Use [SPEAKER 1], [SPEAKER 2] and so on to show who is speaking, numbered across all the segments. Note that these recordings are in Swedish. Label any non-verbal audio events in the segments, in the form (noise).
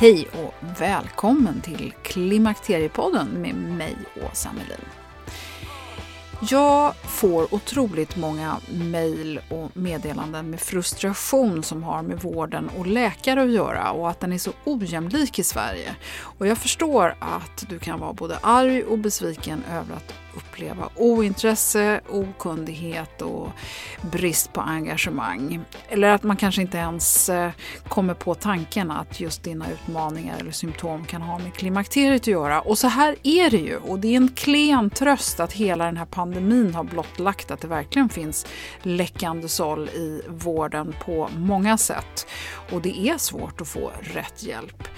[SPEAKER 1] Hej och välkommen till Klimakteriepodden med mig, Åsa Melin. Jag får otroligt många mejl och meddelanden med frustration som har med vården och läkare att göra och att den är så ojämlik i Sverige. Och jag förstår att du kan vara både arg och besviken över att uppleva ointresse, okunnighet och brist på engagemang. Eller att man kanske inte ens eh, kommer på tanken att just dina utmaningar eller symptom kan ha med klimakteriet att göra. Och så här är det ju och det är en klen tröst att hela den här pandemin har blottlagt att det verkligen finns läckande såll i vården på många sätt. Och det är svårt att få rätt hjälp.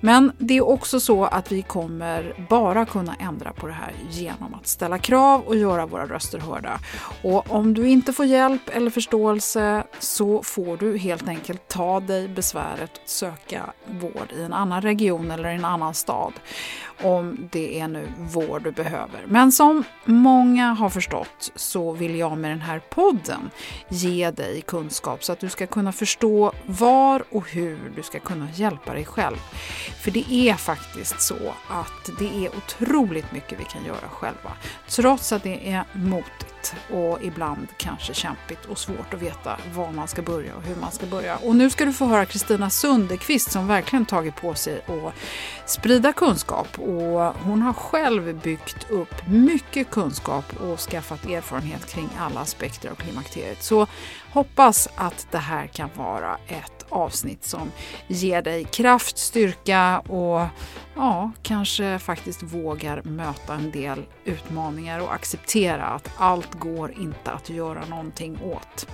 [SPEAKER 1] Men det är också så att vi kommer bara kunna ändra på det här genom att ställa krav och göra våra röster hörda. Och om du inte får hjälp eller förståelse så får du helt enkelt ta dig besväret att söka vård i en annan region eller i en annan stad om det är nu vård du behöver. Men som många har förstått så vill jag med den här podden ge dig kunskap så att du ska kunna förstå vad var och hur du ska kunna hjälpa dig själv. För det är faktiskt så att det är otroligt mycket vi kan göra själva. Trots att det är motigt och ibland kanske kämpigt och svårt att veta var man ska börja och hur man ska börja. Och nu ska du få höra Kristina Sundekvist som verkligen tagit på sig att sprida kunskap och hon har själv byggt upp mycket kunskap och skaffat erfarenhet kring alla aspekter av klimakteriet. Så hoppas att det här kan vara ett avsnitt som ger dig kraft, styrka och ja, kanske faktiskt vågar möta en del utmaningar och acceptera att allt går inte att göra någonting åt.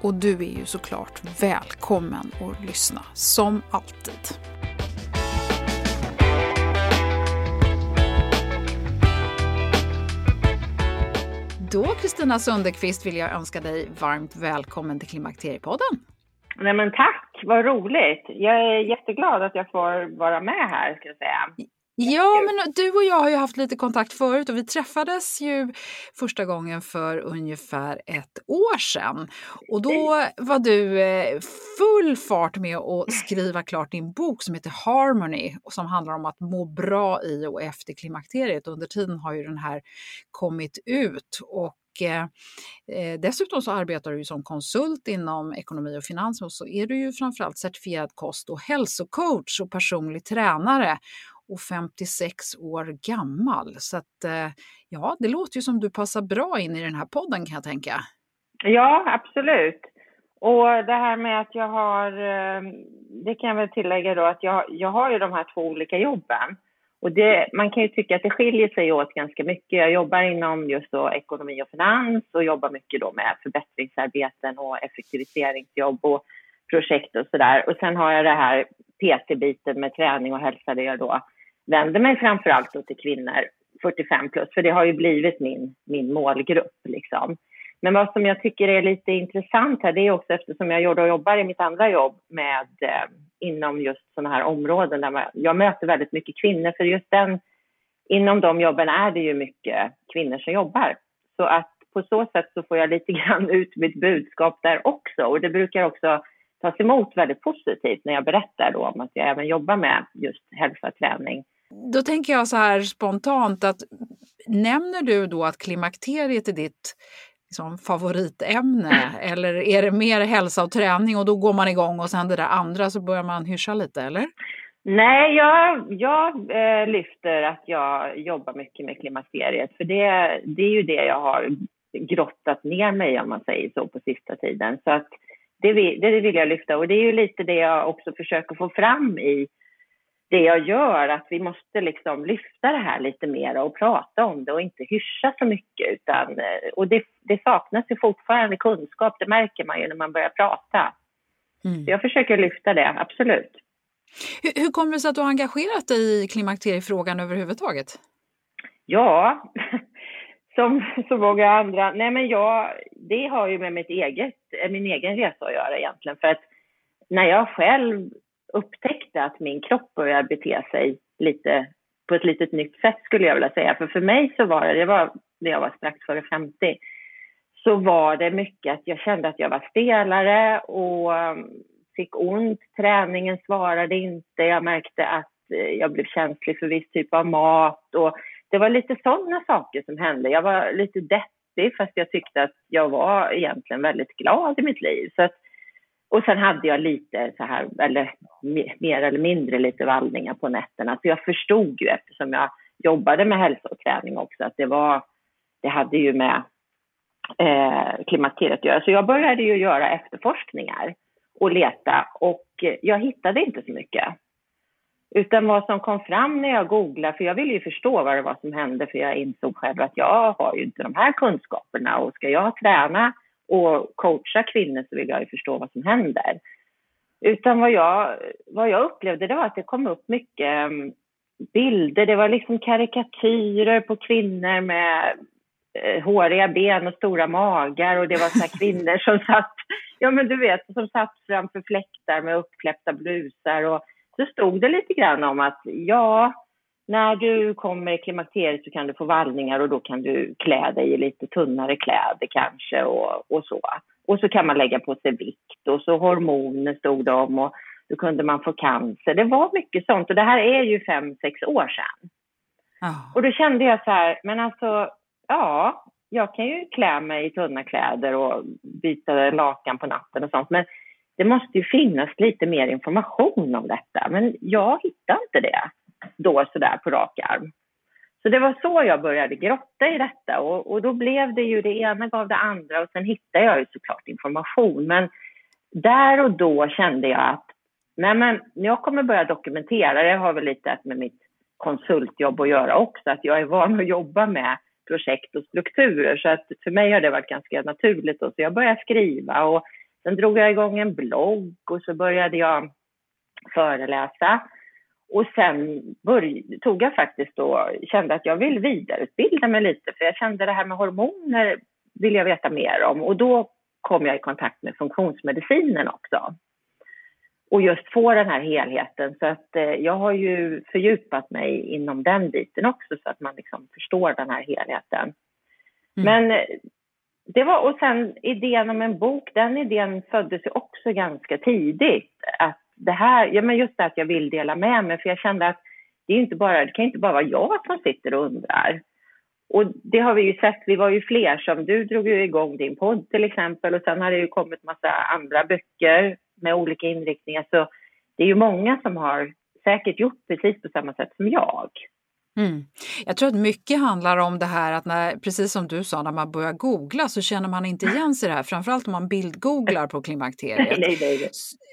[SPEAKER 1] Och du är ju såklart välkommen att lyssna, som alltid. Då, Kristina Sundekvist, vill jag önska dig varmt välkommen till Klimakteriepodden.
[SPEAKER 2] Nej men tack, vad roligt. Jag är jätteglad att jag får vara med här, ska jag säga.
[SPEAKER 1] Ja, men du och jag har ju haft lite kontakt förut och vi träffades ju första gången för ungefär ett år sedan. Och då var du eh, full fart med att skriva klart din bok som heter Harmony och som handlar om att må bra i och efter klimakteriet. Under tiden har ju den här kommit ut och och eh, dessutom så arbetar du ju som konsult inom ekonomi och finans och så är du ju framförallt certifierad kost och hälsocoach och personlig tränare och 56 år gammal. Så att, eh, ja, det låter ju som du passar bra in i den här podden kan jag tänka.
[SPEAKER 2] Ja, absolut. Och det här med att jag har, eh, det kan jag väl tillägga då, att jag, jag har ju de här två olika jobben. Och det, man kan ju tycka att det skiljer sig åt ganska mycket. Jag jobbar inom just då ekonomi och finans och jobbar mycket då med förbättringsarbeten och effektiviseringsjobb och projekt och sådär. Och sen har jag det här PT-biten med träning och hälsa där jag då vänder mig framför allt till kvinnor 45 plus, för det har ju blivit min, min målgrupp. Liksom. Men vad som jag tycker är lite intressant här, det är också eftersom jag jobbar i mitt andra jobb med eh, inom just sådana här områden där man, jag möter väldigt mycket kvinnor, för just den, inom de jobben är det ju mycket kvinnor som jobbar. Så att på så sätt så får jag lite (laughs) grann ut mitt budskap där också och det brukar också tas emot väldigt positivt när jag berättar då om att jag även jobbar med just hälsa och träning.
[SPEAKER 1] Då tänker jag så här spontant att nämner du då att klimakteriet är ditt liksom, favoritämne eller är det mer hälsa och träning och då går man igång och sen det där andra så börjar man hyscha lite eller?
[SPEAKER 2] Nej, jag, jag eh, lyfter att jag jobbar mycket med klimakteriet för det, det är ju det jag har grottat ner mig om man säger så på sista tiden. Så att det vill, det vill jag lyfta och det är ju lite det jag också försöker få fram i det jag gör, att vi måste liksom lyfta det här lite mer och prata om det och inte hyscha så mycket. Utan, eh, och det, det saknas ju fortfarande kunskap, det märker man ju när man börjar prata. Mm. jag försöker lyfta det, absolut.
[SPEAKER 1] Hur, hur kommer det sig att du har engagerat dig i klimakteriefrågan överhuvudtaget?
[SPEAKER 2] Ja, (laughs) som så många andra. Nej, men jag, det har ju med mitt eget, eh, min egen resa att göra egentligen. För att när jag själv upptäckte att min kropp började bete sig lite på ett litet nytt sätt skulle jag vilja säga. För för mig så var det, det var när jag var strax före 50, så var det mycket att jag kände att jag var stelare och um, fick ont. Träningen svarade inte. Jag märkte att eh, jag blev känslig för viss typ av mat och det var lite sådana saker som hände. Jag var lite deppig fast jag tyckte att jag var egentligen väldigt glad i mitt liv. Så att och sen hade jag lite så här, eller mer eller mindre lite vallningar på nätterna. Så jag förstod ju eftersom jag jobbade med hälsa och träning också att det var, det hade ju med eh, klimakteriet att göra. Så jag började ju göra efterforskningar och leta och jag hittade inte så mycket. Utan vad som kom fram när jag googlade, för jag ville ju förstå vad det var som hände för jag insåg själv att jag har ju inte de här kunskaperna och ska jag träna och coacha kvinnor så vill jag ju förstå vad som händer. Utan vad jag, vad jag upplevde det var att det kom upp mycket mm, bilder, det var liksom karikatyrer på kvinnor med eh, håriga ben och stora magar. Och det var så kvinnor som (laughs) satt, ja men du vet, som satt framför fläktar med uppkläppta blusar. Och så stod det lite grann om att ja, när du kommer i klimakteriet så kan du få vallningar och då kan du klä dig i lite tunnare kläder kanske och, och så. Och så kan man lägga på sig vikt och så hormoner stod det om och då kunde man få cancer. Det var mycket sånt och det här är ju fem, sex år sedan. Oh. Och då kände jag så här, men alltså, ja, jag kan ju klä mig i tunna kläder och byta lakan på natten och sånt, men det måste ju finnas lite mer information om detta. Men jag hittar inte det då sådär på rak arm. Så det var så jag började grotta i detta och, och då blev det ju det ena gav det andra och sen hittade jag ju såklart information. Men där och då kände jag att nej men jag kommer börja dokumentera, det har väl lite med mitt konsultjobb att göra också, att jag är van att jobba med projekt och strukturer så att för mig har det varit ganska naturligt då. så jag började skriva och sen drog jag igång en blogg och så började jag föreläsa och sen började, tog jag faktiskt då, kände att jag vill vidareutbilda mig lite för jag kände det här med hormoner vill jag veta mer om och då kom jag i kontakt med funktionsmedicinen också. Och just få den här helheten så att eh, jag har ju fördjupat mig inom den biten också så att man liksom förstår den här helheten. Mm. Men eh, det var, och sen idén om en bok, den idén föddes ju också ganska tidigt. Att det här, ja men just det att jag vill dela med mig, för jag kände att det, är inte bara, det kan inte bara vara jag som sitter och undrar. Och det har vi ju sett, vi var ju fler som, du drog ju igång din podd till exempel och sen har det ju kommit massa andra böcker med olika inriktningar. Så det är ju många som har säkert gjort precis på samma sätt som jag.
[SPEAKER 1] Mm. Jag tror att mycket handlar om det här att när, precis som du sa, när man börjar googla så känner man inte igen sig i det här, framförallt om man bildgooglar på klimakteriet. (laughs)
[SPEAKER 2] nej, nej, nej.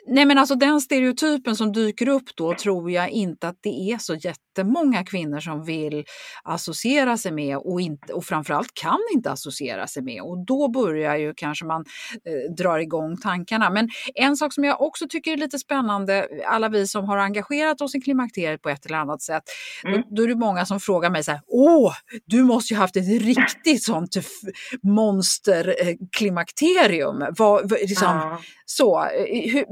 [SPEAKER 1] nej men alltså den stereotypen som dyker upp då tror jag inte att det är så jätte jättemånga kvinnor som vill associera sig med och, inte, och framförallt kan inte associera sig med. Och då börjar ju kanske man eh, dra igång tankarna. Men en sak som jag också tycker är lite spännande, alla vi som har engagerat oss i klimakteriet på ett eller annat sätt, mm. då, då, är det många som frågar mig så här, åh, du måste ju haft ett riktigt sånt monsterklimakterium. Eh, vad, liksom, ja. Så, eh, hur,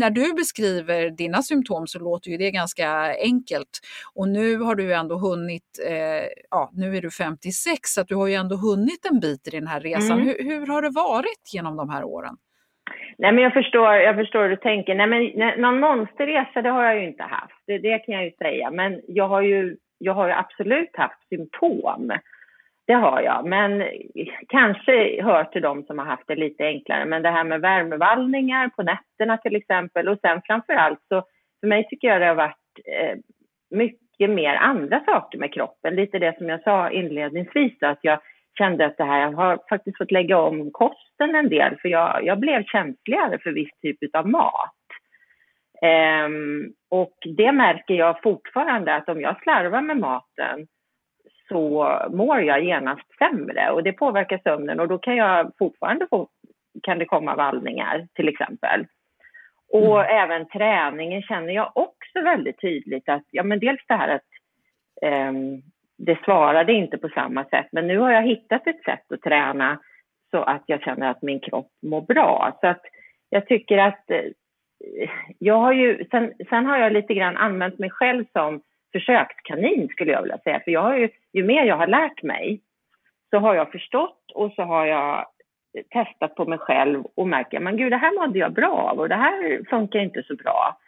[SPEAKER 1] när du beskriver dina symptom så låter ju det ganska enkelt. Och nu har du ändå hunnit, eh, ja nu är du 56, så att du har ju ändå hunnit en bit i den här resan. Mm. Hur, hur har det varit genom de här åren?
[SPEAKER 2] Nej, men jag förstår, jag förstår hur du tänker. Nej, men någon monsterresa det har jag ju inte haft, det, det kan jag ju säga. Men jag har ju, jag har ju absolut haft symptom. Det har jag, men kanske hör till de som har haft det lite enklare. Men det här med värmevallningar på nätterna till exempel och sen framför allt så för mig tycker jag det har varit eh, mycket mer andra saker med kroppen. Lite det som jag sa inledningsvis att jag kände att det här, jag har faktiskt fått lägga om kosten en del för jag, jag blev känsligare för viss typ av mat. Um, och det märker jag fortfarande att om jag slarvar med maten så mår jag genast sämre och det påverkar sömnen och då kan jag fortfarande få, kan det komma vallningar till exempel. Och mm. även träningen känner jag också väldigt tydligt att, ja men dels det här att um, det svarade inte på samma sätt men nu har jag hittat ett sätt att träna så att jag känner att min kropp mår bra. Så att jag tycker att eh, jag har ju, sen, sen har jag lite grann använt mig själv som försökskanin skulle jag vilja säga. För jag har ju, ju mer jag har lärt mig så har jag förstått och så har jag testat på mig själv och märker men gud det här mådde jag bra av och det här funkar inte så bra.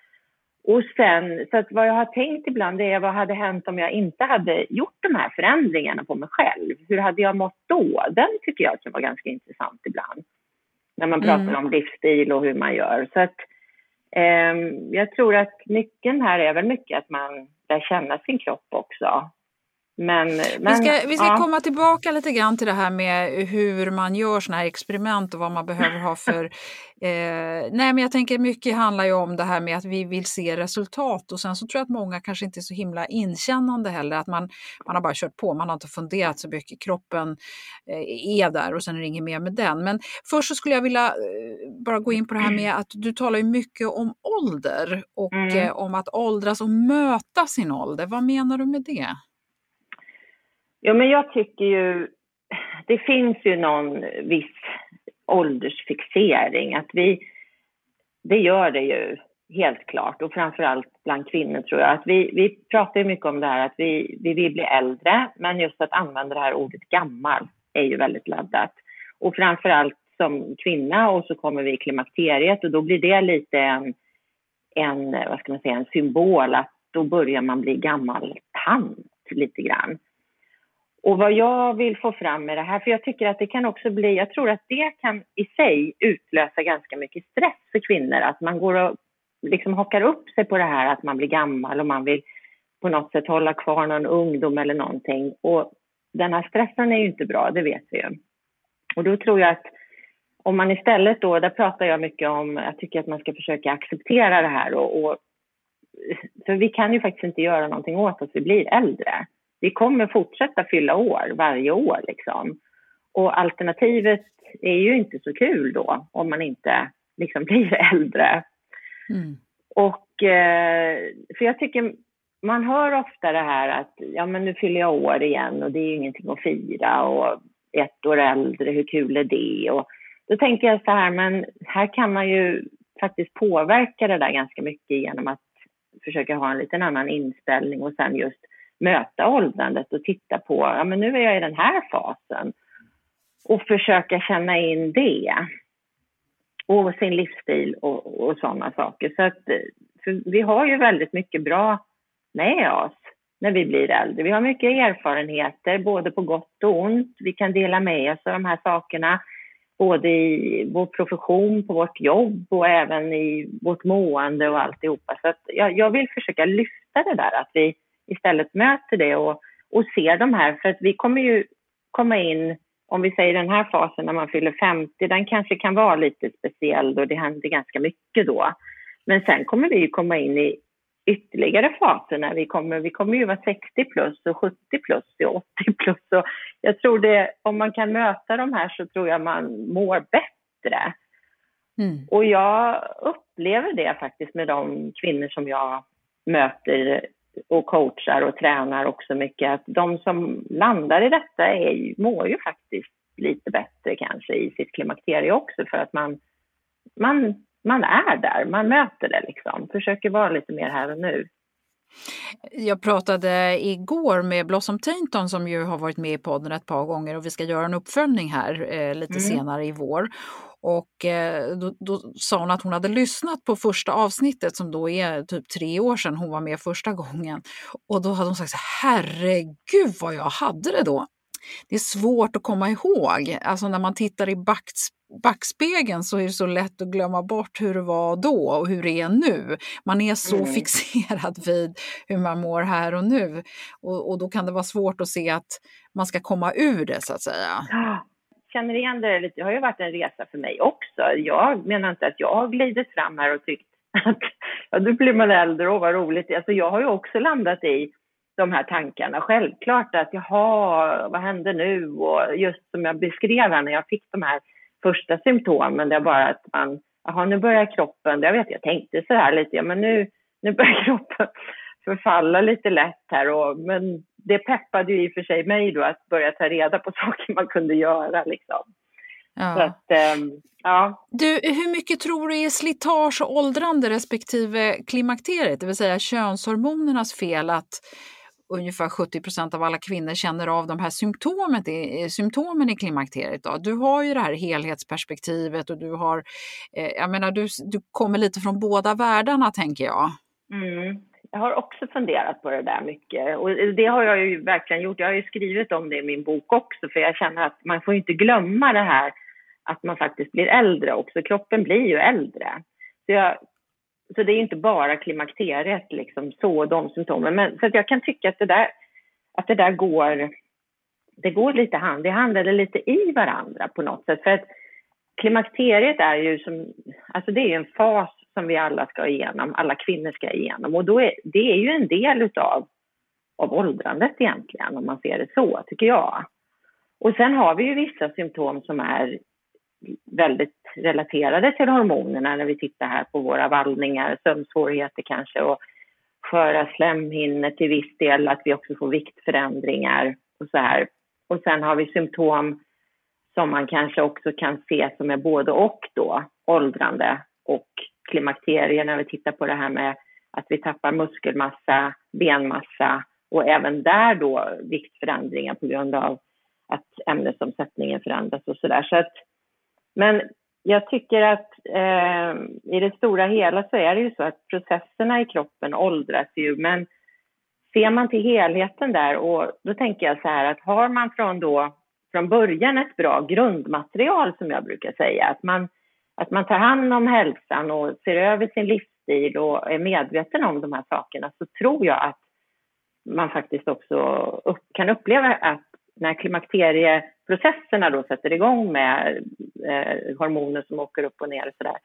[SPEAKER 2] Och sen, så att vad jag har tänkt ibland är vad hade hänt om jag inte hade gjort de här förändringarna på mig själv? Hur hade jag mått då? Den tycker jag kan vara ganska intressant ibland. När man pratar mm. om livsstil och hur man gör. Så att Ehm, jag tror att nyckeln här är väl mycket att man lär känna sin kropp också. Men, men,
[SPEAKER 1] vi ska, vi ska ja. komma tillbaka lite grann till det här med hur man gör sådana här experiment och vad man behöver ha för... (laughs) Eh, nej men jag tänker mycket handlar ju om det här med att vi vill se resultat och sen så tror jag att många kanske inte är så himla inkännande heller, att man, man har bara kört på, man har inte funderat så mycket, kroppen eh, är där och sen är det inget mer med den. Men först så skulle jag vilja eh, bara gå in på det här med att du talar ju mycket om ålder och mm. Eh, om att åldras och möta sin ålder. Vad menar du med det?
[SPEAKER 2] Ja, men jag tycker ju... Det finns ju någon viss åldersfixering. Att vi, det gör det ju helt klart och framförallt bland kvinnor tror jag. Att vi, vi pratar ju mycket om det här att vi, vi vill bli äldre men just att använda det här ordet gammal är ju väldigt laddat. Och framförallt som kvinna och så kommer vi i klimakteriet och då blir det lite en, en, vad ska man säga, en symbol att då börjar man bli gammal tant lite grann. Och vad jag vill få fram med det här, för jag tycker att det kan också bli, jag tror att det kan i sig utlösa ganska mycket stress för kvinnor, att man går och liksom hakar upp sig på det här att man blir gammal och man vill på något sätt hålla kvar någon ungdom eller någonting. Och den här stressen är ju inte bra, det vet vi ju. Och då tror jag att om man istället då, där pratar jag mycket om, jag tycker att man ska försöka acceptera det här och, och för vi kan ju faktiskt inte göra någonting åt att vi blir äldre vi kommer fortsätta fylla år varje år. Liksom. Och alternativet är ju inte så kul då om man inte liksom (laughs) blir äldre. Mm. Och eh, för jag tycker man hör ofta det här att ja men nu fyller jag år igen och det är ju ingenting att fira och ett år äldre, hur kul är det? Och då tänker jag så här, men här kan man ju faktiskt påverka det där ganska mycket genom att försöka ha en liten annan inställning och sen just möta åldrandet och titta på, ja men nu är jag i den här fasen. Och försöka känna in det. Och sin livsstil och, och sådana saker. Så att, vi har ju väldigt mycket bra med oss när vi blir äldre. Vi har mycket erfarenheter, både på gott och ont. Vi kan dela med oss av de här sakerna, både i vår profession, på vårt jobb och även i vårt mående och alltihopa. Så att jag, jag vill försöka lyfta det där, att vi istället möter det och, och ser de här. För att vi kommer ju komma in, om vi säger den här fasen när man fyller 50, den kanske kan vara lite speciell och det händer ganska mycket då. Men sen kommer vi ju komma in i ytterligare faser när vi kommer, vi kommer ju vara 60 plus och 70 plus och 80 plus. Och jag tror det, om man kan möta de här så tror jag man mår bättre. Mm. Och jag upplever det faktiskt med de kvinnor som jag möter och coachar och tränar också mycket, att de som landar i detta är, mår ju faktiskt lite bättre kanske i sitt klimakterie också för att man, man, man är där, man möter det liksom, försöker vara lite mer här och nu.
[SPEAKER 1] Jag pratade igår med Blossom Tainton som ju har varit med i podden ett par gånger och vi ska göra en uppföljning här eh, lite mm. senare i vår. Och eh, då, då, sa hon att hon hade lyssnat på första avsnittet som då är typ tre år sedan hon var med första gången. Och då hade hon sagt så herregud vad jag hade det då. Det är svårt att komma ihåg. Alltså när man tittar i backs, backspegeln så är det så lätt att glömma bort hur det var då och hur det är nu. Man är så mm. fixerad vid hur man mår här och nu. Och, och då kan det vara svårt att se att man ska komma ur det så att säga
[SPEAKER 2] känner igen det lite. Det har ju varit en resa för mig också. Jag menar inte att jag har glidit fram här och tyckt (laughs) att ja, nu blir man äldre och vad roligt. Alltså jag har ju också landat i de här tankarna. Självklart att jaha, vad händer nu? Och just som jag beskrev här när jag fick de här första symptomen, det är bara att man, jaha nu börjar kroppen, jag vet jag tänkte så här lite, ja men nu, nu börjar (laughs) kroppen förfalla lite lätt här och, men det peppade ju i och för sig mig då att börja ta reda på (laughs) saker man kunde göra liksom. Ja. Att, ähm, ja.
[SPEAKER 1] Du, hur mycket tror du är slitage och åldrande respektive klimakteriet, det vill säga könshormonernas fel att ungefär 70 procent av alla kvinnor känner av de här symptomen, eh, symptomen i klimakteriet. Då. Du har ju det här helhetsperspektivet och du har, eh, jag menar du, du kommer lite från båda världarna tänker jag.
[SPEAKER 2] Mm jag har också funderat på det där mycket och eh, det har jag ju verkligen gjort. Jag har ju skrivit om det i min bok också för jag känner att man får inte glömma det här att man faktiskt blir äldre också. Kroppen blir ju äldre. Så, jag, så det är inte bara klimakteriet liksom så, de symptomen. Men så att jag kan tycka att det där, att det där går, det går lite hand i hand eller lite i varandra på något sätt. För att klimakteriet är ju som, alltså det är en fas som vi alla ska igenom, alla kvinnor ska igenom. Och då är, det är ju en del utav, av åldrandet egentligen, om man ser det så, tycker jag. Och sen har vi ju vissa symptom som är väldigt relaterade till hormonerna när vi tittar här på våra vallningar, sömnsvårigheter kanske och sköra slemhinnor till viss del, att vi också får viktförändringar och så här. Och sen har vi symptom som man kanske också kan se som är både och då, åldrande och klimakterier när vi tittar på det här med att vi tappar muskelmassa, benmassa och även där då viktförändringar på grund av att ämnesomsättningen förändras och sådär. Så men jag tycker att eh, i det stora hela så är det ju så att processerna i kroppen åldras ju, men ser man till helheten där och då tänker jag så här att har man från då från början ett bra grundmaterial som jag brukar säga, att man att man tar hand om hälsan och ser över sin livsstil och är medveten om de här sakerna så tror jag att man faktiskt också upp, kan uppleva att när klimakterieprocesserna då sätter igång med eh, hormoner som åker upp och ner och så där,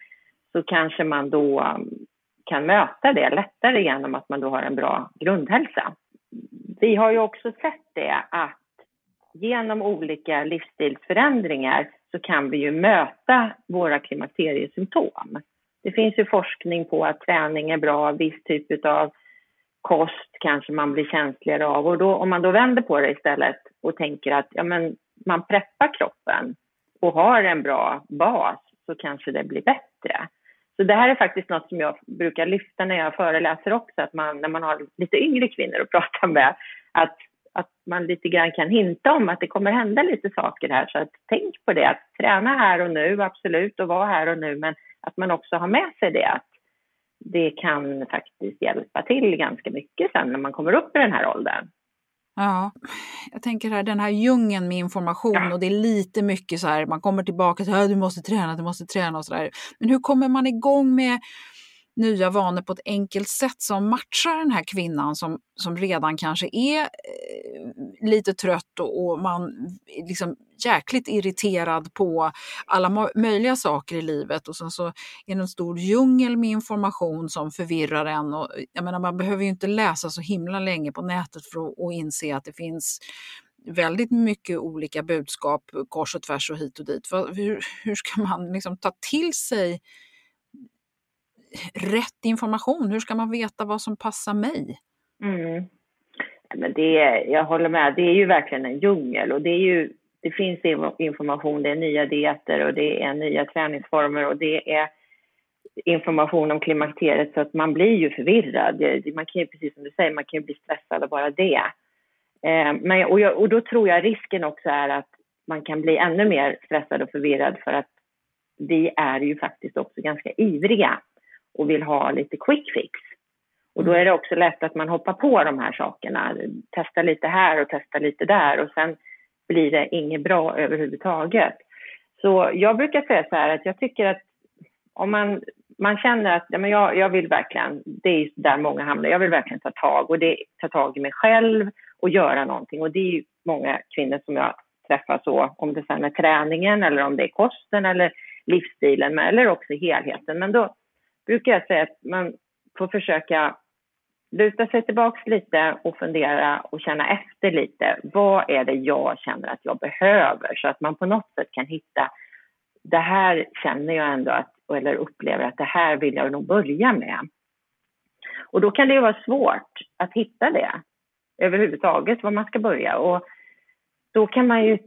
[SPEAKER 2] så kanske man då mm, kan möta det lättare genom att man då har en bra grundhälsa. Vi har ju också sett det att genom olika livsstilsförändringar så kan vi ju möta våra klimakteriesymptom. Det finns ju forskning på att träning är bra, viss typ av kost kanske man blir känsligare av. Och då, om man då vänder på det istället och tänker att ja, men man preppar kroppen och har en bra bas så kanske det blir bättre. Så det här är faktiskt något som jag brukar lyfta när jag föreläser också, att man när man har lite yngre kvinnor att (laughs) prata med, att att man lite grann kan hinta om att det kommer hända lite saker här. Så att tänk på det, att träna här och nu, absolut, och vara här och nu, men att man också har med sig det, att det kan faktiskt hjälpa till ganska mycket sen när man kommer upp i den här åldern.
[SPEAKER 1] Ja, jag tänker här den här djungeln med information ja. och det är lite mycket så här, man kommer tillbaka till att du måste träna, du måste träna och så där. Men hur kommer man igång med nya vanor på ett enkelt sätt som matchar den här kvinnan som, som redan kanske är eh, lite trött och, och man liksom jäkligt irriterad på alla möjliga saker i livet och sen så är det en stor djungel med information som förvirrar en. Och, jag menar, man behöver ju inte läsa så himla länge på nätet för att, att inse att det finns väldigt mycket olika budskap kors och tvärs och hit och dit. Hur, hur ska man liksom ta till sig rätt information? Hur ska man veta vad som passar mig?
[SPEAKER 2] Mm. Men det, jag håller med, det är ju verkligen en djungel och det, är ju, det finns information, det är nya dieter och det är nya träningsformer och det är information om klimakteriet så att man blir ju förvirrad. Man kan ju, precis som du säger, man kan ju bli stressad av bara det. Eh, men, och, jag, och då tror jag risken också är att man kan bli ännu mer stressad och förvirrad för att vi är ju faktiskt också ganska ivriga och vill ha lite quick fix. Och då är det också lätt att man hoppar på de här sakerna, testar lite här och testar lite där och sen blir det inget bra överhuvudtaget. Så jag brukar säga så här att jag tycker att om man, man känner att ja, men jag, jag vill verkligen, det är där många hamnar, jag vill verkligen ta tag och det, ta tag i mig själv och göra någonting. Och det är ju många kvinnor som jag träffar så, om det sen är träningen eller om det är kosten eller livsstilen eller också helheten. Men då brukar jag säga att man får försöka luta sig tillbaka lite och fundera och känna efter lite. Vad är det jag känner att jag behöver? Så att man på något sätt kan hitta, det här känner jag ändå att, eller upplever att det här vill jag nog börja med. Och då kan det ju vara svårt att hitta det överhuvudtaget, var man ska börja. Och då kan man ju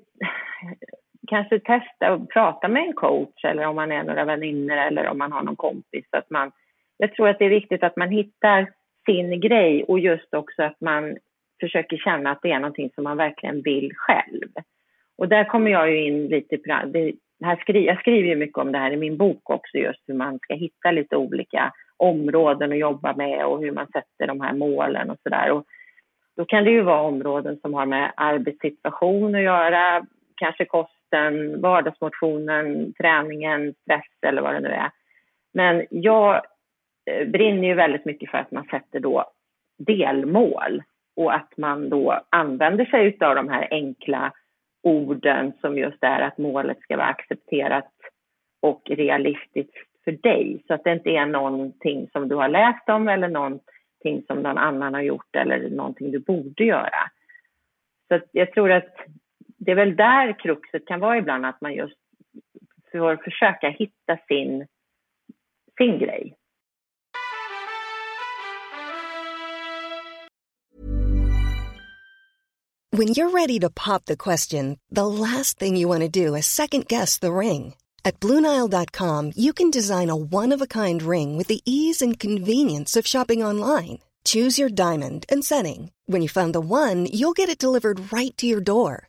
[SPEAKER 2] kanske testa att prata med en coach eller om man är några vänner eller om man har någon kompis. Att man, jag tror att det är viktigt att man hittar sin grej och just också att man försöker känna att det är någonting som man verkligen vill själv. Och där kommer jag ju in lite på det här skri, jag skriver ju mycket om det här i min bok också, just hur man ska hitta lite olika områden att jobba med och hur man sätter de här målen och sådär. Då kan det ju vara områden som har med arbetssituation att göra, kanske kosten, vardagsmotionen, träningen, stress eller vad det nu är. Men jag eh, brinner ju väldigt mycket för att man sätter då delmål och att man då använder sig av de här enkla orden som just är att målet ska vara accepterat och realistiskt för dig. Så att det inte är någonting som du har läst om eller någonting som någon annan har gjort eller någonting du borde göra. Så jag tror att det är väl där kruxet kan vara ibland, att man just får försöka hitta sin, sin grej.
[SPEAKER 3] When you're ready to pop the question, the last thing you want to do is second guess the ring. At BlueNile.com you can design a one-of-a-kind ring with the ease and convenience of shopping online. Choose your diamond and setting. When you find the one, you'll get it delivered right to your door.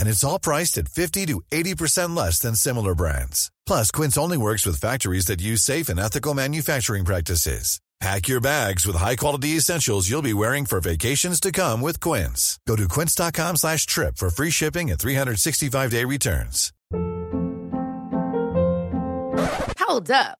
[SPEAKER 4] and it's all priced at 50 to 80% less than similar brands. Plus, Quince only works with factories that use safe and ethical manufacturing practices. Pack your bags with high-quality essentials you'll be wearing for vacations to come with Quince. Go to quince.com slash trip for free shipping and 365-day returns.
[SPEAKER 5] Hold up.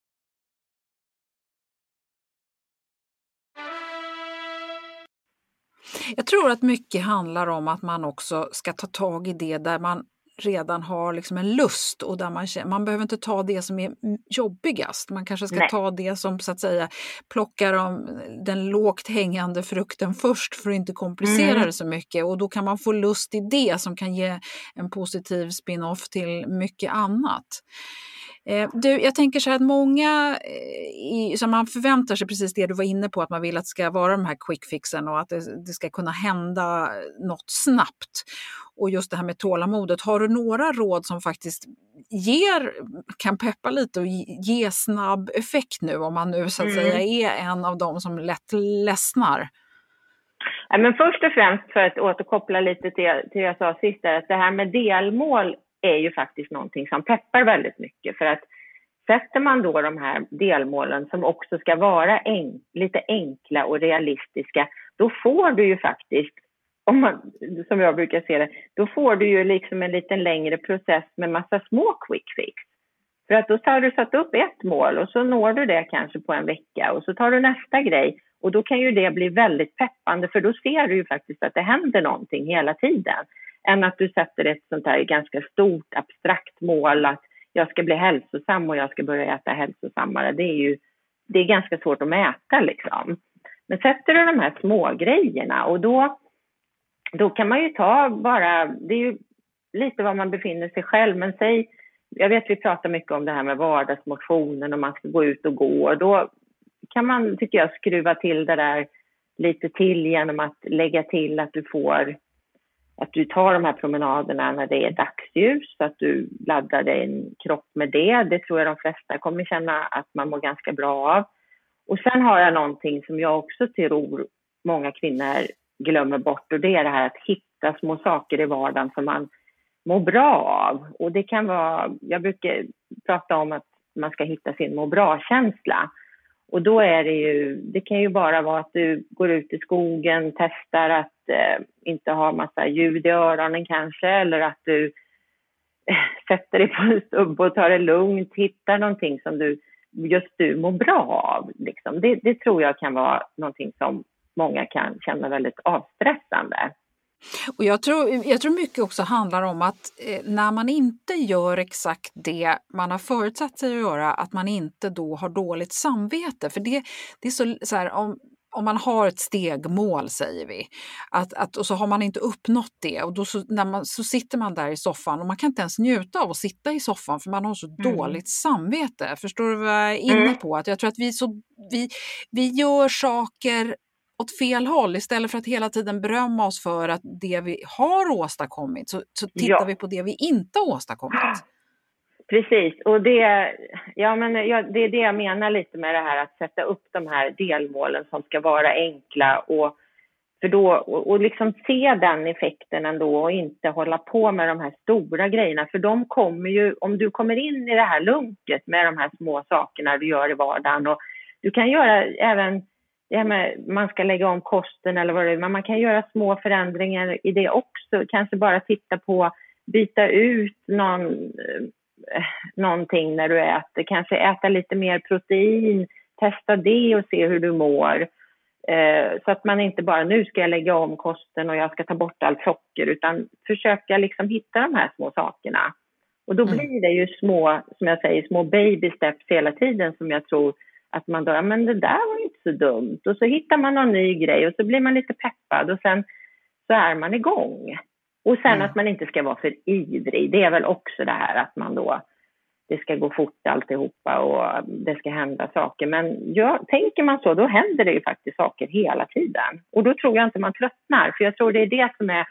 [SPEAKER 1] Jag tror att mycket handlar om att man också ska ta tag i det där man redan har liksom en lust och där man, man behöver inte ta det som är jobbigast. Man kanske ska Nej. ta det som så att säga plockar de, den lågt hängande frukten först för att inte komplicera mm. det så mycket och då kan man få lust i det som kan ge en positiv spin-off till mycket annat. Eh, du, jag tänker så här att många, eh, som man förväntar sig precis det du var inne på, att man vill att det ska vara de här quick fixen och att det, det ska kunna hända något snabbt. Och just det här med tålamodet, har du några råd som faktiskt ger, kan peppa lite och ge snabb effekt nu om man nu så att mm. säga är en av dem som lätt ledsnar?
[SPEAKER 2] Ja, men först och främst för att återkoppla lite till, till det jag sa sist, att det här med delmål är ju faktiskt någonting som peppar väldigt mycket. För att sätter man då de här delmålen som också ska vara en, lite enkla och realistiska, då får du ju faktiskt, om man, som jag brukar se det, då får du ju liksom en lite längre process med massa små quick fix. För att då har du satt upp ett mål och så når du det kanske på en vecka och så tar du nästa grej och då kan ju det bli väldigt peppande för då ser du ju faktiskt att det händer någonting hela tiden än att du sätter ett sånt här ganska stort abstrakt mål att jag ska bli hälsosam och jag ska börja äta hälsosammare. Det är ju det är ganska svårt att mäta liksom. Men sätter du de här små grejerna och då, då kan man ju ta bara, det är ju lite var man befinner sig själv, men säg, jag vet vi pratar mycket om det här med vardagsmotionen och man ska gå ut och gå och då kan man, tycker jag, skruva till det där lite till genom att lägga till att du får att du tar de här promenaderna när det är dagsljus, så att du laddar din kropp med det. Det tror jag de flesta kommer känna att man mår ganska bra av. Och sen har jag någonting som jag också tror många kvinnor glömmer bort och det är det här att hitta små saker i vardagen som man mår bra av. Och det kan vara, jag brukar prata om att man ska hitta sin må bra-känsla. Och då är det ju, det kan ju bara vara att du går ut i skogen, testar att eh, inte ha massa ljud i öronen kanske, eller att du (laughs) sätter dig på en stubb och tar det lugnt, hittar någonting som du, just du mår bra av. Liksom. Det, det tror jag kan vara någonting som många kan känna väldigt avstressande.
[SPEAKER 1] Och jag, tror, jag tror mycket också handlar om att eh, när man inte gör exakt det man har förutsatt sig att göra, att man inte då har dåligt samvete. För det, det är så, så här, om, om man har ett stegmål säger vi, att, att, och så har man inte uppnått det och då så, när man, så sitter man där i soffan och man kan inte ens njuta av att sitta i soffan för man har så mm. dåligt samvete. Förstår du vad jag är inne mm. på? Att jag tror att vi, så, vi, vi gör saker åt fel håll. Istället för att hela tiden berömma oss för att det vi har åstadkommit så, så tittar ja. vi på det vi inte har åstadkommit.
[SPEAKER 2] Precis, och det, ja, men ja, det är det jag menar lite med det här att sätta upp de här delmålen som ska vara enkla och, för då, och, och liksom se den effekten ändå och inte hålla på med de här stora grejerna. För de kommer ju, om du kommer in i det här lunket med de här små sakerna du gör i vardagen och du kan göra även ja, man ska lägga om kosten eller vad det är, men man kan göra små förändringar i det också. Kanske bara titta på, byta ut någon, någonting när du äter. Kanske äta lite mer protein, testa det och se hur du mår. Eh, så att man inte bara, nu ska jag lägga om kosten och jag ska ta bort allt socker, utan försöka liksom hitta de här små sakerna. Och då mm. blir det ju små, som jag säger, små baby steps hela tiden som jag tror att man då, men det där var inte så dumt. Och så hittar man någon ny grej och så blir man lite peppad och sen så är man igång. Och sen mm. att man inte ska vara för ivrig, det är väl också det här att man då det ska gå fort alltihopa och det ska hända saker. Men ja, tänker man så, då händer det ju faktiskt saker hela tiden. Och då tror jag inte man tröttnar, för jag tror det är det som är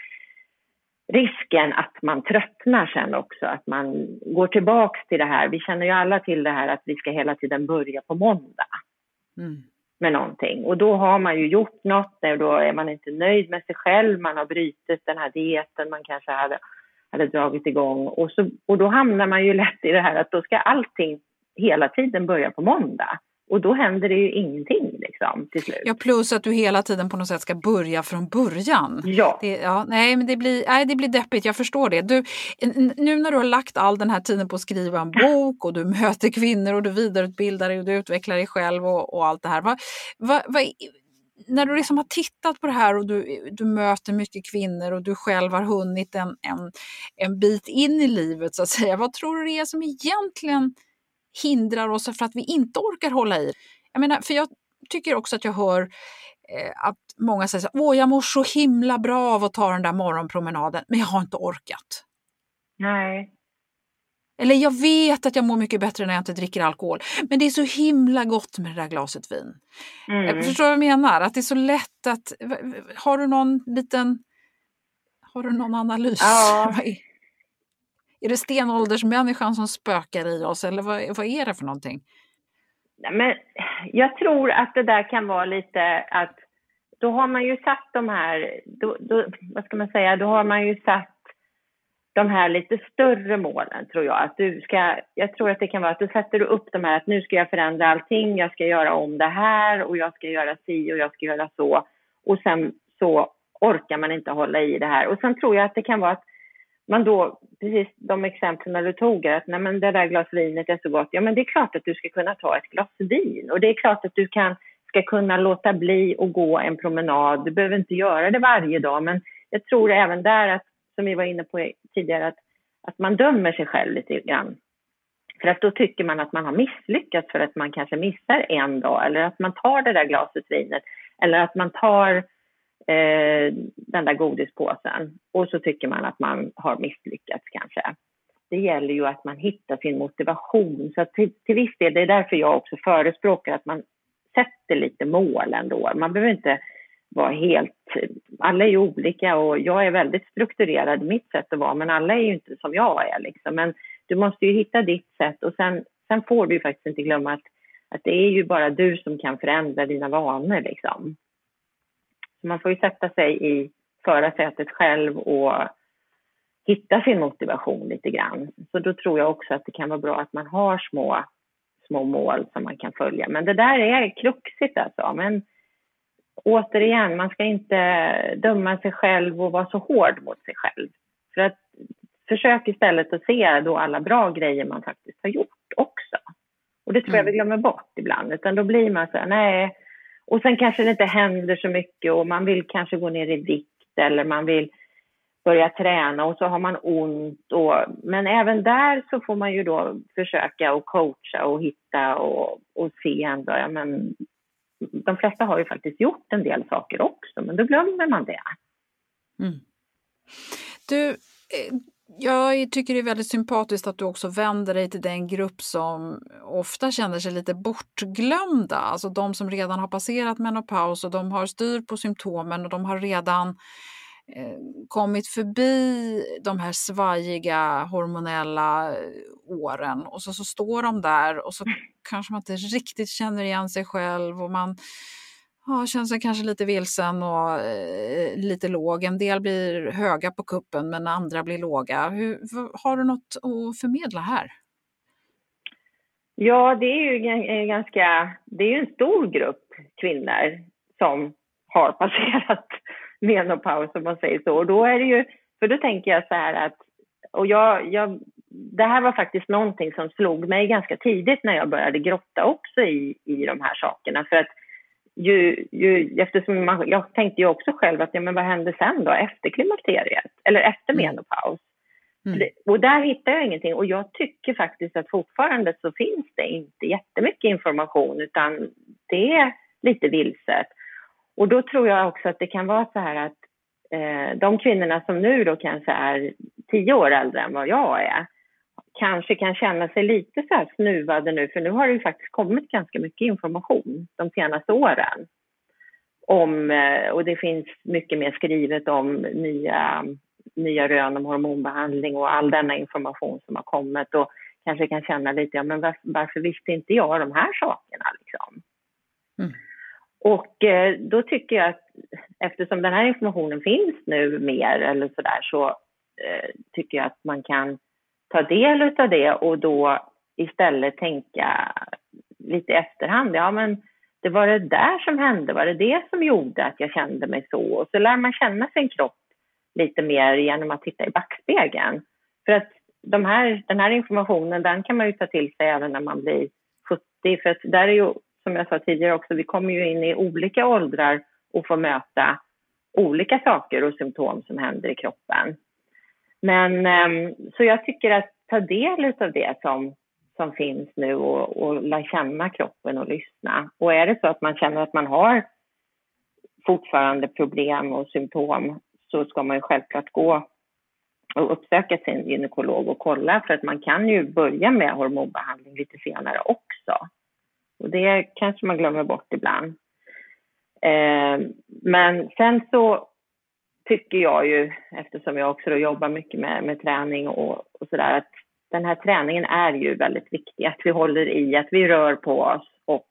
[SPEAKER 2] risken att man tröttnar sen också, att man går tillbaks till det här. Vi känner ju alla till det här att vi ska hela tiden börja på måndag mm med någonting. Och då har man ju gjort något, då är man inte nöjd med sig själv, man har brutit den här dieten man kanske hade hade dragit igång. Och, så, och då hamnar man ju lätt i det här att då ska allting hela tiden börja på måndag. Och då händer det ju ingenting liksom, till slut.
[SPEAKER 1] Ja, plus att du hela tiden på något sätt ska börja från början.
[SPEAKER 2] Ja.
[SPEAKER 1] Det, ja nej, men det blir, nej, det blir deppigt, jag förstår det. Du, nu när du har lagt all den här tiden på att skriva en bok och du möter kvinnor och du vidareutbildar dig och du utvecklar dig själv och, och allt det här. Vad, vad, vad, när du liksom har tittat på det här och du, du möter mycket kvinnor och du själv har hunnit en, en, en bit in i livet så att säga. Vad tror du det är som egentligen hindrar oss för att vi inte orkar hålla i? Jag menar, för jag tycker också att jag hör eh, att många säger att åh jag mår så himla bra av att ta den där morgonpromenaden, men jag har inte orkat.
[SPEAKER 2] Nej,
[SPEAKER 1] eller jag vet att jag mår mycket bättre när jag inte dricker alkohol. Men det är så himla gott med det där glaset vin. Mm. Jag förstår vad jag menar? Att det är så lätt att... Har du någon liten... Har du någon analys?
[SPEAKER 2] Ja. (laughs)
[SPEAKER 1] är det stenåldersmänniskan som spökar i oss eller vad, vad är det för någonting?
[SPEAKER 2] Men jag tror att det där kan vara lite att då har man ju satt de här, då, då, vad ska man säga, då har man ju satt de här lite större målen tror jag. Att du ska, jag tror att det kan vara att du sätter upp de här att nu ska jag förändra allting, jag ska göra om det här och jag ska göra si och jag ska göra så. Och sen så orkar man inte hålla i det här. Och sen tror jag att det kan vara att man då, precis de exemplen du tog, att nej men det där glas vinet är så gott. Ja men det är klart att du ska kunna ta ett glas vin och det är klart att du kan, ska kunna låta bli att gå en promenad. Du behöver inte göra det varje dag men jag tror även där att som vi var inne på tidigare, att, att man dömer sig själv lite grann. För att då tycker man att man har misslyckats för att man kanske missar en dag eller att man tar det där glaset vinet eller att man tar eh, den där godispåsen och så tycker man att man har misslyckats kanske. Det gäller ju att man hittar sin motivation. Så till, till viss del, det är därför jag också förespråkar att man sätter lite mål ändå. Man behöver inte vara helt... Alla är ju olika och jag är väldigt strukturerad i mitt sätt att vara men alla är ju inte som jag är. Liksom. Men du måste ju hitta ditt sätt och sen, sen får du ju faktiskt inte glömma att, att det är ju bara du som kan förändra dina vanor. Liksom. Så man får ju sätta sig i förarsätet själv och hitta sin motivation lite grann. Så då tror jag också att det kan vara bra att man har små, små mål som man kan följa. Men det där är kruxigt alltså. Men återigen, man ska inte döma sig själv och vara så hård mot sig själv. För att försök istället att se då alla bra grejer man faktiskt har gjort också. Och det tror jag vi mm. glömmer bort ibland, utan då blir man så här, nej. Och sen kanske det inte händer så mycket och man vill kanske gå ner i vikt eller man vill börja träna och så har man ont. Och, men även där så får man ju då försöka och coacha och hitta och, och se ändå, ja men de flesta har ju faktiskt gjort en del saker också, men då glömmer man det.
[SPEAKER 1] Mm. Du, eh, jag tycker det är väldigt sympatiskt att du också vänder dig till den grupp som ofta känner sig lite bortglömda, alltså de som redan har passerat menopaus och de har styr på symptomen och de har redan Eh, kommit förbi de här svajiga hormonella åren. Och så, så står de där och så kanske man inte riktigt känner igen sig själv och man ja, känner sig kanske lite vilsen och eh, lite låg. En del blir höga på kuppen men andra blir låga. Hur, har du något att förmedla här?
[SPEAKER 2] Ja, det är ju eh, ganska, det är ju en stor grupp kvinnor som har (laughs) passerat menopaus om man säger så. Och då är det ju, för då tänker jag så här att, och jag, jag, det här var faktiskt någonting som slog mig ganska tidigt när jag började grotta också i, i de här sakerna. För att ju, ju, eftersom man, jag tänkte ju också själv att ja, men vad händer sen då efter klimakteriet eller efter mm. menopaus? Mm. Och där hittar jag ingenting och jag tycker faktiskt att fortfarande så finns det inte jättemycket information utan det är lite vilset. Och då tror jag också att det kan vara så här att eh, de kvinnorna som nu då kanske är tio år äldre än vad jag är kanske kan känna sig lite så här snuvade nu, för nu har det ju faktiskt kommit ganska mycket information de senaste åren. Om, eh, och det finns mycket mer skrivet om nya, nya rön om hormonbehandling och all denna information som har kommit och kanske kan känna lite, ja men varför, visste inte jag de här sakerna liksom? Mm. Och eh, då tycker jag att eftersom den här informationen finns nu mer eller sådär så eh, tycker jag att man kan ta del av det och då istället tänka lite i efterhand. Ja, men det var det där som hände, var det det som gjorde att jag kände mig så? Och så lär man känna sin kropp lite mer genom att titta i backspegeln. För att de här, den här informationen, den kan man ju ta till sig även när man blir 70. För att där är ju, som jag sa tidigare också, vi kommer ju in i olika åldrar och får möta olika saker och symptom som händer i kroppen. Men ehm, så jag tycker att ta del av det som, som finns nu och, och lära känna kroppen och lyssna. Och är det så att man känner att man har fortfarande problem och symptom så ska man ju självklart gå och uppsöka sin gynekolog och kolla för att man kan ju börja med hormonbehandling lite senare också. Och det kanske man glömmer bort ibland. Eh, men sen så tycker jag ju, eftersom jag också jobbar mycket med, med träning och, och sådär, att den här träningen är ju väldigt viktig. Att vi håller i, att vi rör på oss och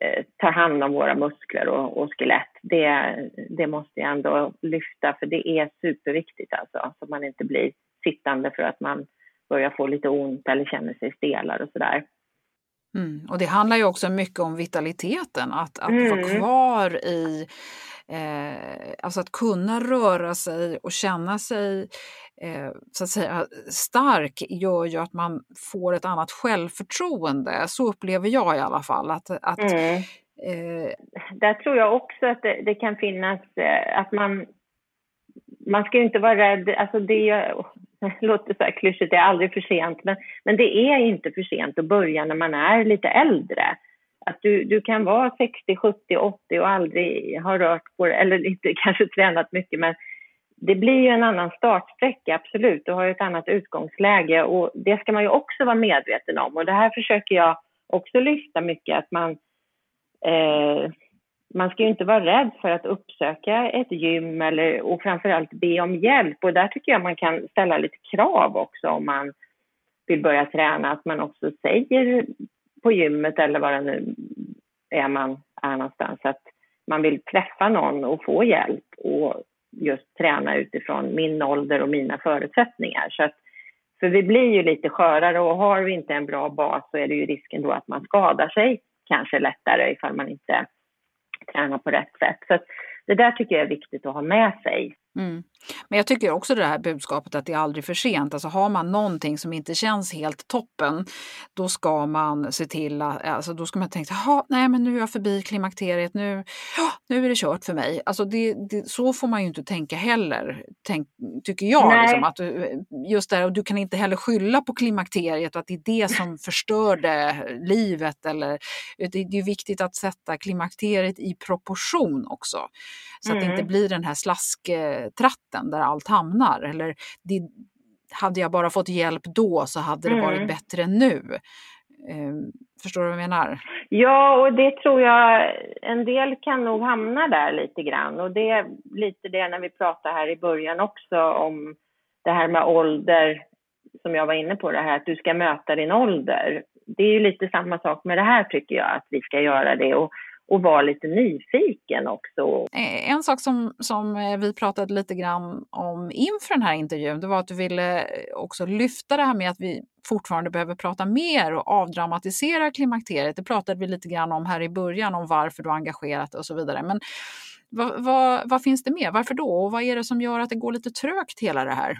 [SPEAKER 2] eh, tar hand om våra muskler och, och skelett. Det, det måste jag ändå lyfta, för det är superviktigt alltså. Så man inte blir sittande för att man börjar få lite ont eller känner sig stelare och sådär.
[SPEAKER 1] Mm. Och det handlar ju också mycket om vitaliteten, att, att mm. vara kvar i Eh, alltså att kunna röra sig och känna sig eh, så att säga, stark gör ju att man får ett annat självförtroende. Så upplever jag i alla fall. Att, att, mm.
[SPEAKER 2] eh, Där tror jag också att det, det kan finnas eh, att man man ska ju inte vara rädd, alltså det, (laughs) låter så här klyschigt, det är aldrig för sent, men, men det är inte för sent att börja när man är lite äldre. Att du, du kan vara 60, 70, 80 och aldrig ha rört på det, eller inte (laughs) kanske tränat mycket, men det blir ju en annan startsträcka, absolut. Du har ju ett annat utgångsläge och det ska man ju också vara medveten om. Och det här försöker jag också lyfta mycket, att man, eh, man ska ju inte vara rädd för att uppsöka ett gym eller, och framförallt be om hjälp. Och där tycker jag man kan ställa lite krav också om man vill börja träna, att man också säger på gymmet eller var det nu är man är någonstans. Att man vill träffa någon och få hjälp och just träna utifrån min ålder och mina förutsättningar. Så att, för vi blir ju lite skörare och har vi inte en bra bas så är det ju risken då att man skadar sig kanske lättare ifall man inte tränar på rätt sätt. Så det där tycker jag är viktigt att ha med sig.
[SPEAKER 1] Mm. Men jag tycker också det här budskapet att det är aldrig för sent. Alltså har man någonting som inte känns helt toppen, då ska man se till att, alltså då ska man tänka, nej men nu är jag förbi klimakteriet, nu, nu är det kört för mig. Alltså det, det, så får man ju inte tänka heller, tänk, tycker jag. Liksom, att just där, och du kan inte heller skylla på klimakteriet och att det är det som förstörde livet. Eller, det, det är viktigt att sätta klimakteriet i proportion också. Så mm. att det inte mm. blir den här slasktratten där allt hamnar. Eller det, hade jag bara fått hjälp då så hade det mm. varit bättre nu. Eh, förstår du vad jag menar?
[SPEAKER 2] Ja, och det tror jag, en del kan nog hamna där lite grann. Och det är lite det när vi pratade här i början också om det här med ålder, som jag var inne på, det här att du ska möta din ålder. Det är ju lite samma sak med det här tycker jag, att vi ska göra det. Och och vara lite nyfiken också.
[SPEAKER 1] Eh, en sak som, som eh, vi pratade lite grann om inför den här intervjun, det var att du ville eh, också lyfta det här med att vi fortfarande behöver prata mer och avdramatisera klimakteriet. Det pratade vi lite grann om här i början, om varför du har engagerat och så vidare. Men vad, vad, vad finns det mer? Varför då? Och vad är det som gör att det går lite trögt hela det här?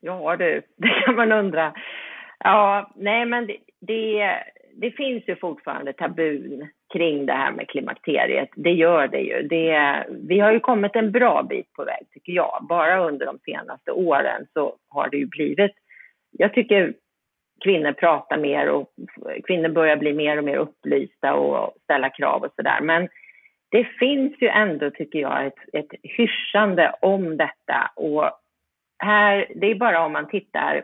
[SPEAKER 2] Ja du, (laughs) det kan man undra. Ja, nej men det, det, det finns ju fortfarande tabun kring det här med klimakteriet. Det gör det ju. Det, vi har ju kommit en bra bit på väg, tycker jag. Bara under de senaste åren så har det ju blivit... Jag tycker kvinnor pratar mer och kvinnor börjar bli mer och mer upplysta och ställa krav och sådär. Men det finns ju ändå, tycker jag, ett, ett hyschande om detta. Och här, det är bara om man tittar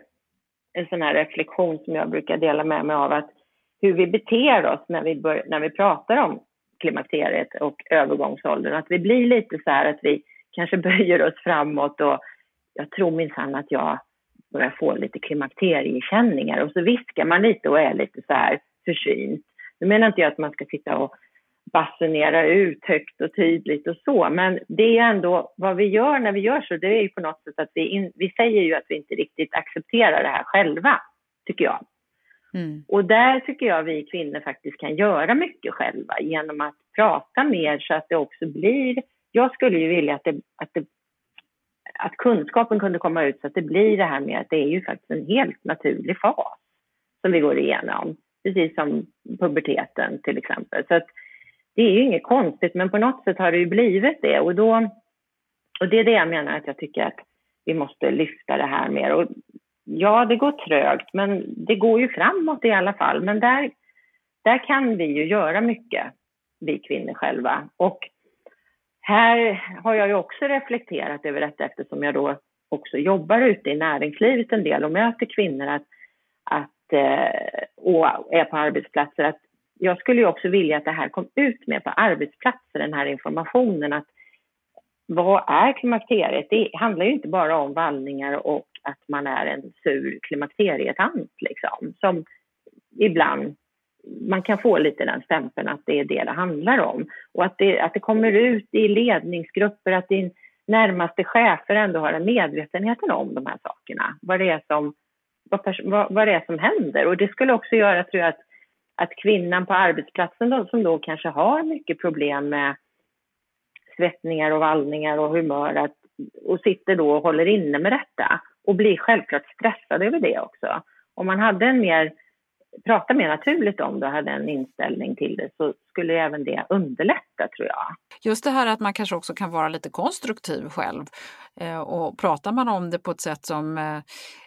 [SPEAKER 2] en sån här reflektion som jag brukar dela med mig av att hur vi beter oss när vi, bör, när vi pratar om klimakteriet och övergångsåldern. Att vi blir lite så här att vi kanske (laughs) böjer oss framåt och jag tror minsann att jag börjar få lite klimakteriekänningar och så viskar man lite och är lite så här försynt. Nu menar inte jag att man ska sitta och basunera ut högt och tydligt och så, men det är ändå vad vi gör när vi gör så, det är ju på något sätt att vi, in, vi säger ju att vi inte riktigt accepterar det här själva, tycker jag. Mm. Och där tycker jag vi kvinnor faktiskt kan göra mycket själva genom att prata mer så att det också blir, jag skulle ju vilja att, det, att, det, att kunskapen kunde komma ut så att det blir det här med att det är ju faktiskt en helt naturlig fas som vi går igenom, precis som puberteten till exempel. Så att det är ju inget konstigt, men på något sätt har det ju blivit det. Och, då, och det är det jag menar att jag tycker att vi måste lyfta det här mer. Och ja, det går trögt, men det går ju framåt i alla fall. Men där, där kan vi ju göra mycket, vi kvinnor själva. Och här har jag ju också reflekterat över detta eftersom jag då också jobbar ute i näringslivet en del och möter kvinnor att, att, eh, och är på arbetsplatser. Att jag skulle ju också vilja att det här kom ut mer på arbetsplatser, den här informationen. att Vad är klimakteriet? Det handlar ju inte bara om vallningar och att man är en sur klimakterietant, liksom, som ibland man kan få lite den stämpeln att det är det det handlar om. Och att det, att det kommer ut i ledningsgrupper, att din närmaste chefer ändå har en medvetenhet om de här sakerna. Vad det är som, vad, vad det är som händer. Och det skulle också göra, tror jag, att att kvinnan på arbetsplatsen då, som då kanske har mycket problem med svettningar och vallningar och humör att, och sitter då och håller inne med detta och blir självklart stressad över det också. Om man hade en mer, prata mer naturligt om det och hade en inställning till det så skulle även det underlätta tror jag.
[SPEAKER 1] Just det här att man kanske också kan vara lite konstruktiv själv eh, och pratar man om det på ett sätt som eh,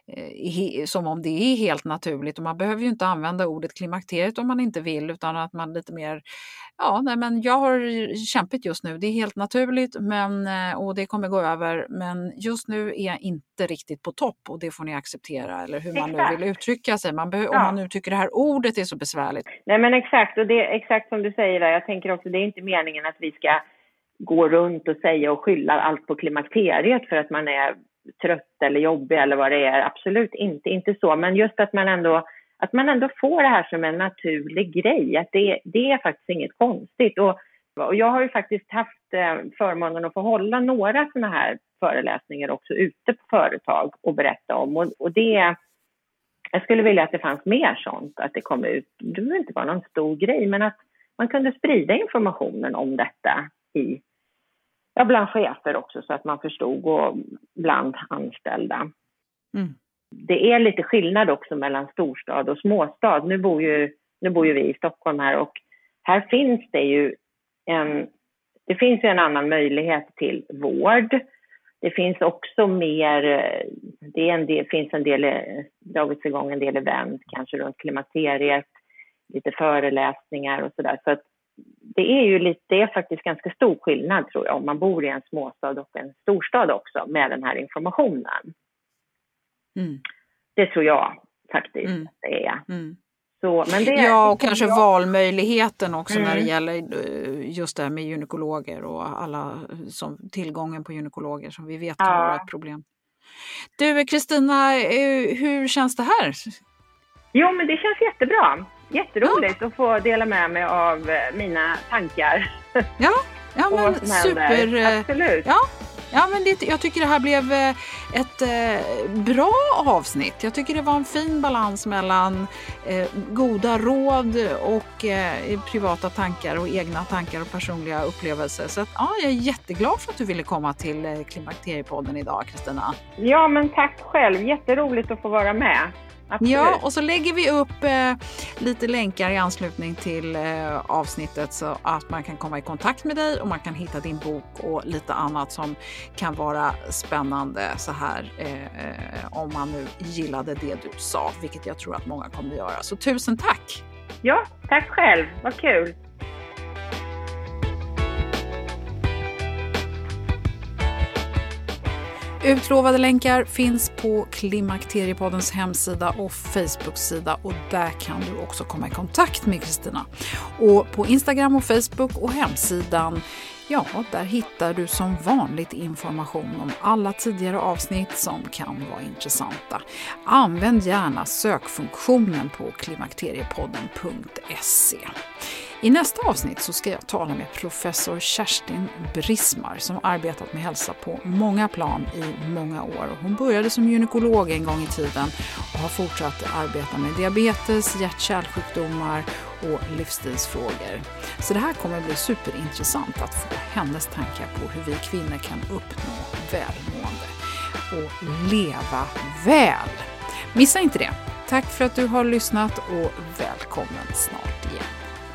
[SPEAKER 1] eh, som om det är helt naturligt och man behöver ju inte använda ordet klimakteriet om man inte vill utan att man lite mer, ja nej men jag har kämpat just nu, det är helt naturligt men, eh, och det kommer gå över men just nu är jag inte riktigt på topp och det får ni acceptera eller hur man exakt. nu vill uttrycka sig, man ja. om man nu tycker det här ordet är så besvärligt.
[SPEAKER 2] Nej men exakt och det är exakt som du säger där, jag tänker också det är inte meningen att vi ska gå runt och säga och skylla allt på klimakteriet för att man är trött eller jobbig eller vad det är. Absolut inte, inte så. Men just att man ändå, att man ändå får det här som en naturlig grej. Att det, det är faktiskt inget konstigt. Och, och jag har ju faktiskt haft eh, förmånen att få hålla några sådana här föreläsningar också ute på företag och berätta om. Och, och det, jag skulle vilja att det fanns mer sånt, att det kom ut. Det behöver inte vara någon stor grej, men att man kunde sprida informationen om detta i ja, bland chefer också så att man förstod och bland anställda. Mm. Det är lite skillnad också mellan storstad och småstad. Nu bor ju, nu bor ju vi i Stockholm här och här finns det ju en, det finns ju en annan möjlighet till vård. Det finns också mer, det en del, finns en del, dragits igång en del event kanske runt klimakteriet, lite föreläsningar och sådär. Så att det är ju lite, det är faktiskt ganska stor skillnad tror jag om man bor i en småstad och en storstad också med den här informationen. Mm. Det tror jag faktiskt mm. det är. Mm.
[SPEAKER 1] Så, men det ja, och kanske jag... valmöjligheten också när det mm. gäller eh, just det här med gynekologer och alla som tillgången på gynekologer som vi vet ja. har ett problem. Du Kristina, eh, hur känns det här?
[SPEAKER 2] Jo, men det känns jättebra. Jätteroligt att få dela med mig av eh, mina tankar.
[SPEAKER 1] Ja, ja men super.
[SPEAKER 2] Eh, Absolut.
[SPEAKER 1] Ja. Ja, men det, jag tycker det här blev eh, ett bra avsnitt. Jag tycker det var en fin balans mellan eh, goda råd och eh, privata tankar och egna tankar och personliga upplevelser. Så att, ja, jag är jätteglad för att du ville komma till eh, Klimakteriepodden idag, Kristina.
[SPEAKER 2] Ja, men tack själv. Jätteroligt att få vara med.
[SPEAKER 1] Absolut. Ja, och så lägger vi upp eh, lite länkar i anslutning till eh, avsnittet så att man kan komma i kontakt med dig och man kan hitta din bok och lite annat som kan vara spännande så här eh, eh om man nu gillade det du sa, vilket jag tror att många kommer att göra. Så tusen tack!
[SPEAKER 2] Ja, tack själv. Vad kul!
[SPEAKER 1] Utlovade länkar finns på Klimakteriepoddens hemsida och Facebook-sida och där kan du också komma i kontakt med Kristina. Och på Instagram och Facebook och hemsidan Ja, där hittar du som vanligt information om alla tidigare avsnitt som kan vara intressanta. Använd gärna sökfunktionen på klimakteriepodden.se. I nästa avsnitt så ska jag tala med professor Kerstin Brismar som arbetat med hälsa på många plan i många år. Hon började som gynekolog en gång i tiden och har fortsatt arbeta med diabetes, hjärt-kärlsjukdomar och livsstilsfrågor. Så det här kommer bli superintressant att få hennes tankar på hur vi kvinnor kan uppnå välmående och leva väl. Missa inte det! Tack för att du har lyssnat och välkommen snart igen.